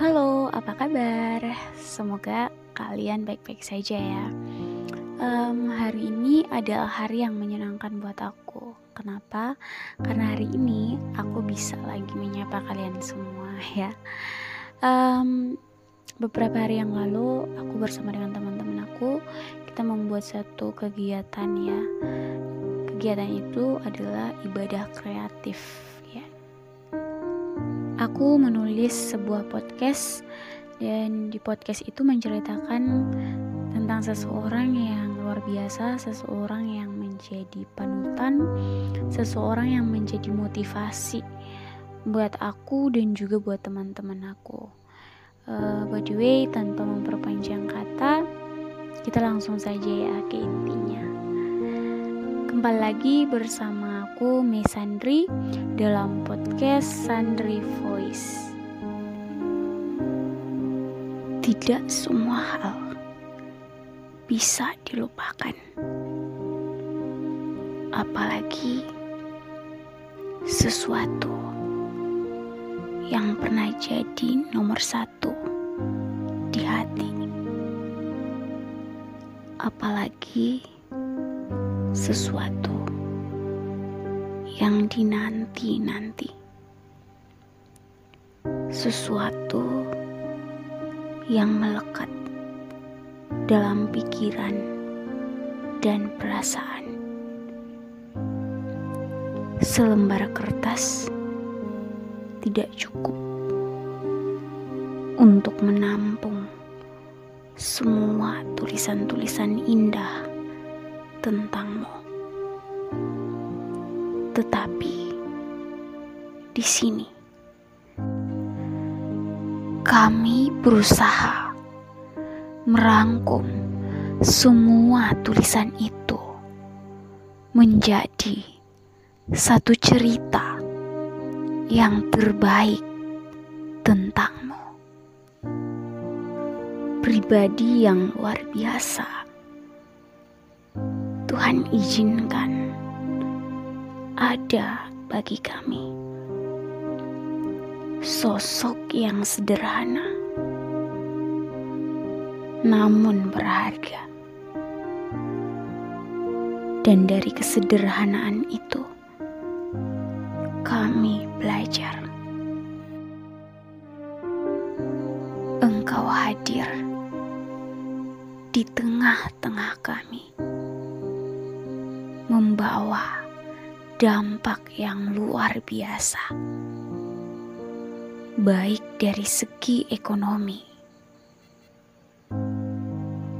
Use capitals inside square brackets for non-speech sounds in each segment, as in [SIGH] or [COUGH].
Halo, apa kabar? Semoga kalian baik-baik saja ya. Um, hari ini adalah hari yang menyenangkan buat aku. Kenapa? Karena hari ini aku bisa lagi menyapa kalian semua [LAUGHS] ya. Um, beberapa hari yang lalu aku bersama dengan teman-teman aku kita membuat satu kegiatan ya. Kegiatan itu adalah ibadah kreatif aku menulis sebuah podcast dan di podcast itu menceritakan tentang seseorang yang luar biasa, seseorang yang menjadi panutan, seseorang yang menjadi motivasi buat aku dan juga buat teman-teman aku. Uh, by the way, tanpa memperpanjang kata, kita langsung saja ya ke intinya. Kembali lagi bersama aku Miss Sandri dalam podcast Sandri Voice. Tidak semua hal bisa dilupakan. Apalagi sesuatu yang pernah jadi nomor satu di hati. Apalagi sesuatu yang dinanti-nanti. Sesuatu yang melekat dalam pikiran dan perasaan. Selembar kertas tidak cukup untuk menampung semua tulisan-tulisan indah tentangmu. Tetapi di sini kami berusaha merangkum semua tulisan itu menjadi satu cerita yang terbaik tentangmu. Pribadi yang luar biasa. Tuhan izinkan ada bagi kami. Sosok yang sederhana, namun berharga, dan dari kesederhanaan itu kami belajar. Engkau hadir di tengah-tengah kami, membawa dampak yang luar biasa, baik dari segi ekonomi,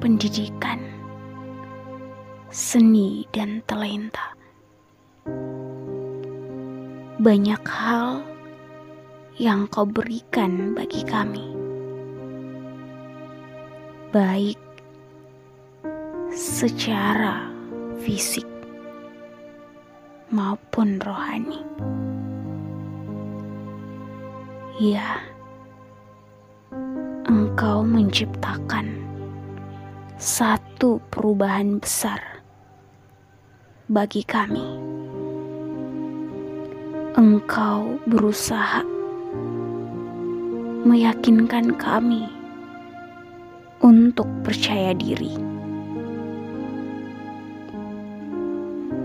pendidikan, seni, dan talenta. Banyak hal yang kau berikan bagi kami, baik secara fisik maupun rohani. Ya, engkau menciptakan satu perubahan besar bagi kami. Engkau berusaha meyakinkan kami untuk percaya diri.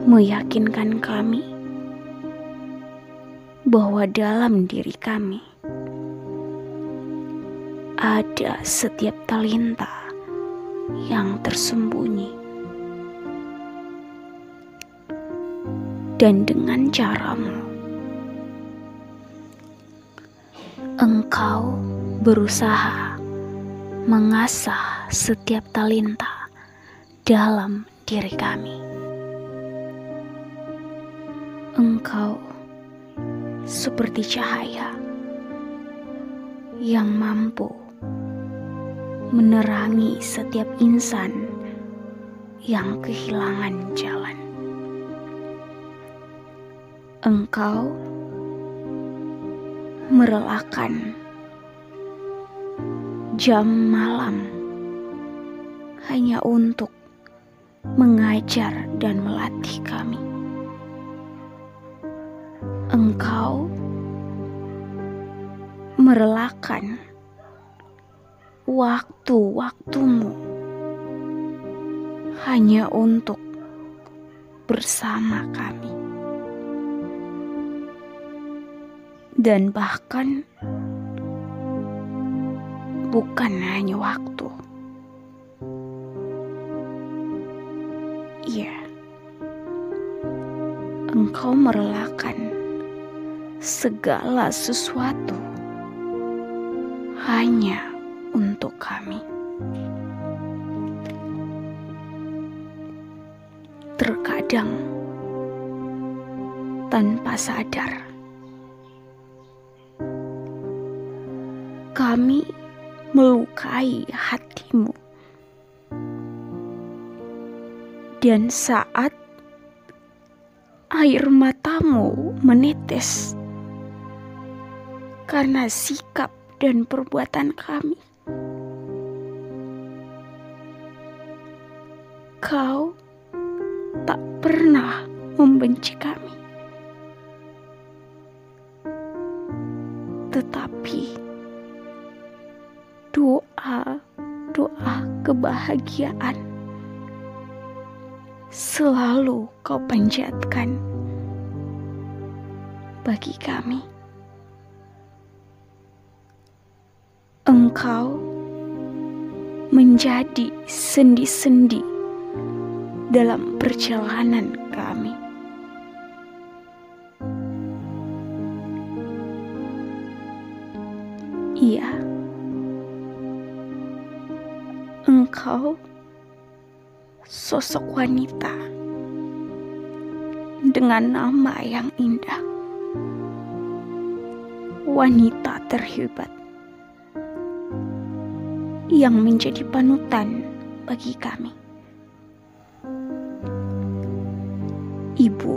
Meyakinkan kami bahwa dalam diri kami ada setiap talenta yang tersembunyi, dan dengan caramu, engkau berusaha mengasah setiap talenta dalam diri kami engkau seperti cahaya yang mampu menerangi setiap insan yang kehilangan jalan. Engkau merelakan jam malam hanya untuk mengajar dan melatih kami engkau merelakan waktu-waktumu hanya untuk bersama kami. Dan bahkan bukan hanya waktu. Iya, engkau merelakan segala sesuatu hanya untuk kami. Terkadang tanpa sadar, kami melukai hatimu, dan saat air matamu menetes karena sikap dan perbuatan kami. Kau tak pernah membenci kami, tetapi doa-doa kebahagiaan selalu kau panjatkan bagi kami. Engkau menjadi sendi-sendi dalam perjalanan kami. Iya, engkau sosok wanita dengan nama yang indah, wanita terhebat yang menjadi panutan bagi kami. Ibu,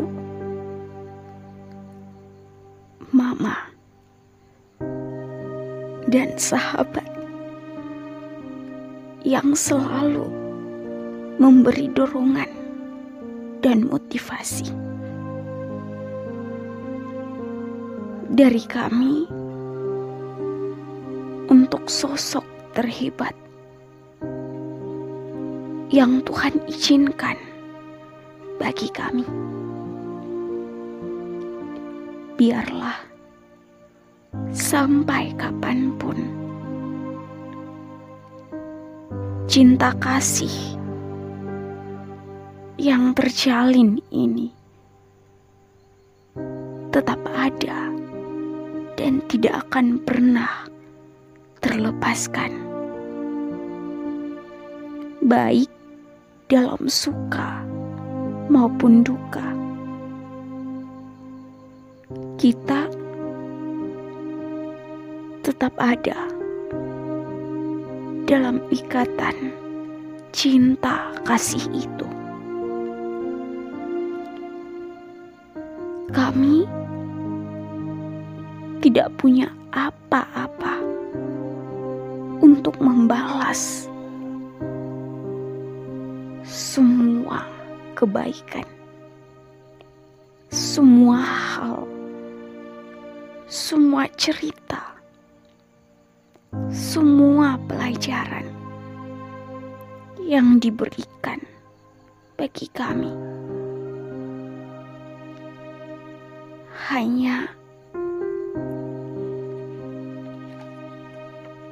mama, dan sahabat yang selalu memberi dorongan dan motivasi dari kami untuk sosok terhebat yang Tuhan izinkan bagi kami. Biarlah sampai kapan pun cinta kasih yang terjalin ini tetap ada dan tidak akan pernah terlepaskan baik dalam suka maupun duka. Kita tetap ada dalam ikatan cinta kasih itu. Kami tidak punya apa-apa untuk membalas kebaikan, semua hal, semua cerita, semua pelajaran yang diberikan bagi kami. Hanya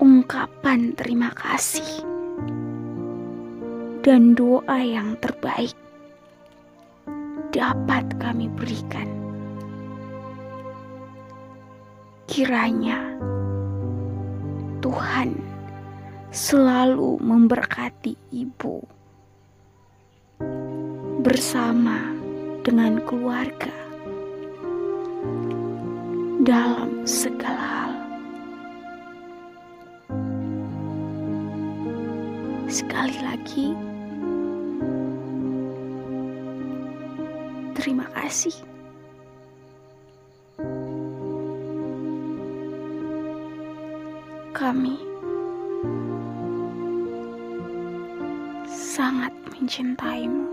ungkapan terima kasih dan doa yang terbaik dapat kami berikan. Kiranya Tuhan selalu memberkati ibu bersama dengan keluarga dalam segala hal. Sekali lagi, Terima kasih. Kami sangat mencintaimu.